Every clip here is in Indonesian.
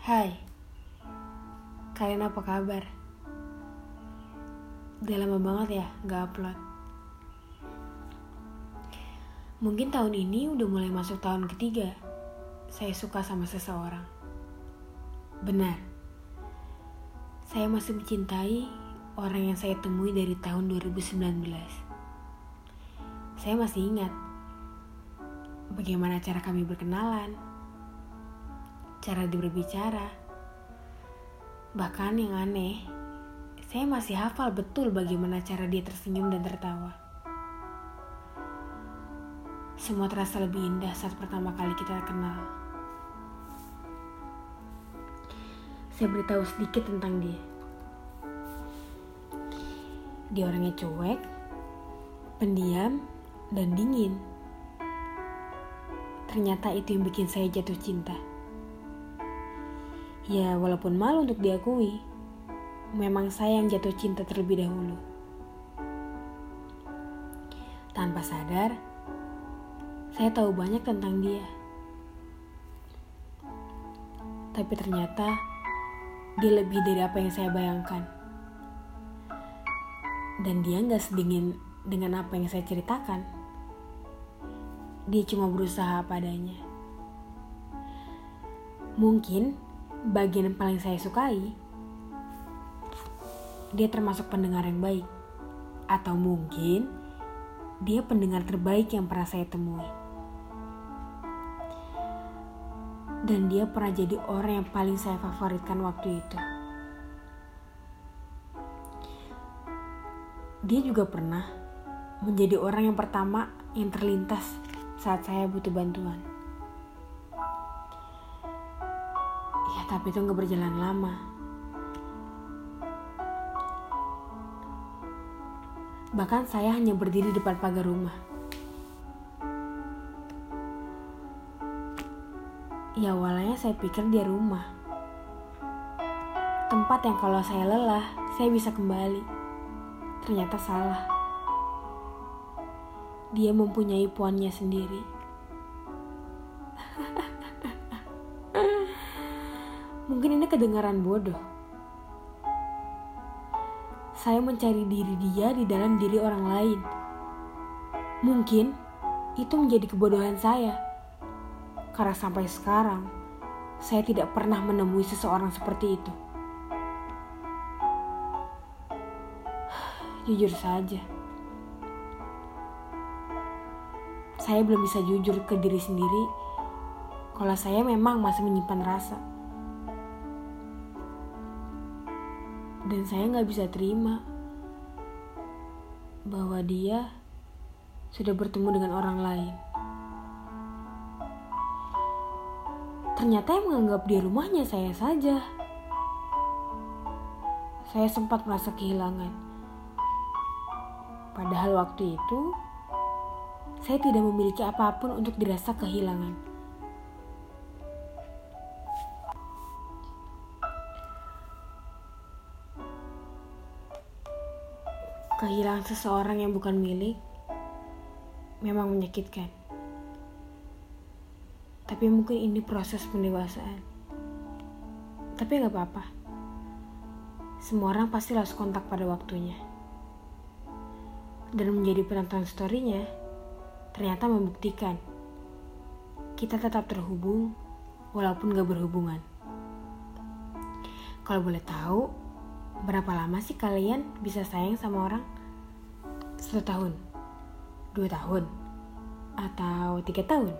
Hai, kalian apa kabar? Udah lama banget ya gak upload. Mungkin tahun ini udah mulai masuk tahun ketiga. Saya suka sama seseorang. Benar, saya masih mencintai orang yang saya temui dari tahun 2019. Saya masih ingat bagaimana cara kami berkenalan, cara dia berbicara. Bahkan yang aneh, saya masih hafal betul bagaimana cara dia tersenyum dan tertawa. Semua terasa lebih indah saat pertama kali kita kenal. Saya beritahu sedikit tentang dia. Dia orangnya cuek, pendiam, dan dingin. Ternyata itu yang bikin saya jatuh cinta. Ya, walaupun malu untuk diakui, memang saya yang jatuh cinta terlebih dahulu. Tanpa sadar, saya tahu banyak tentang dia. Tapi ternyata dia lebih dari apa yang saya bayangkan. Dan dia nggak sedingin dengan apa yang saya ceritakan. Dia cuma berusaha padanya. Mungkin bagian yang paling saya sukai, dia termasuk pendengar yang baik. Atau mungkin dia pendengar terbaik yang pernah saya temui. Dan dia pernah jadi orang yang paling saya favoritkan waktu itu. Dia juga pernah menjadi orang yang pertama yang terlintas saat saya butuh bantuan. Tapi itu nggak berjalan lama. Bahkan saya hanya berdiri depan pagar rumah. Ya awalnya saya pikir dia rumah. Tempat yang kalau saya lelah, saya bisa kembali. Ternyata salah. Dia mempunyai puannya sendiri. Kedengaran bodoh. Saya mencari diri dia di dalam diri orang lain. Mungkin itu menjadi kebodohan saya. Karena sampai sekarang, saya tidak pernah menemui seseorang seperti itu. Jujur saja, saya belum bisa jujur ke diri sendiri kalau saya memang masih menyimpan rasa. Dan saya nggak bisa terima bahwa dia sudah bertemu dengan orang lain. Ternyata yang menganggap dia rumahnya saya saja. Saya sempat merasa kehilangan. Padahal waktu itu saya tidak memiliki apa pun untuk dirasa kehilangan. Kehilangan seseorang yang bukan milik memang menyakitkan. Tapi mungkin ini proses pendewasaan. Tapi nggak apa-apa. Semua orang pasti harus kontak pada waktunya. Dan menjadi penonton storynya, ternyata membuktikan kita tetap terhubung walaupun gak berhubungan. Kalau boleh tahu, berapa lama sih kalian bisa sayang sama orang? Satu tahun? Dua tahun? Atau tiga tahun?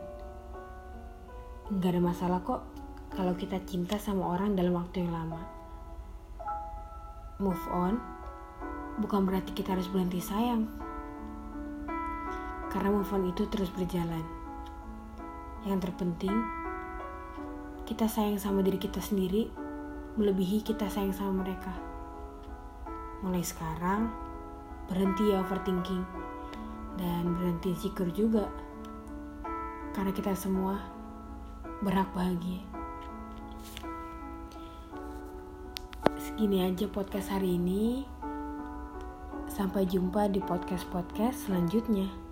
Gak ada masalah kok kalau kita cinta sama orang dalam waktu yang lama. Move on bukan berarti kita harus berhenti sayang. Karena move on itu terus berjalan. Yang terpenting, kita sayang sama diri kita sendiri melebihi kita sayang sama mereka. Mulai sekarang, berhenti ya overthinking dan berhenti insecure juga. Karena kita semua berhak bahagia. Segini aja podcast hari ini. Sampai jumpa di podcast-podcast selanjutnya.